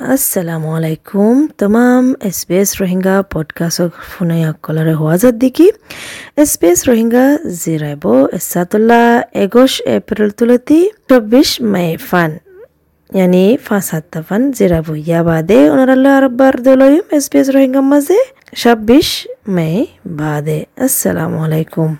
আসসালামু আলাইকুম তমাম এছপিএছ ৰোহিংগা পডকাষ্টক শুনাই সকলৰে হোৱাজত দেখি এছপিএছ ৰোহিংগা জিৰাইব এছাতুল্লা এগোশ এপ্ৰিল তুলতি চব্বিশ মে ফান يعني ফান فن ইয়া বাদে بعدي ونرى ربار دولويم اس بيس روهينغا مزي 26 মে বাদে السلام আলাইকুম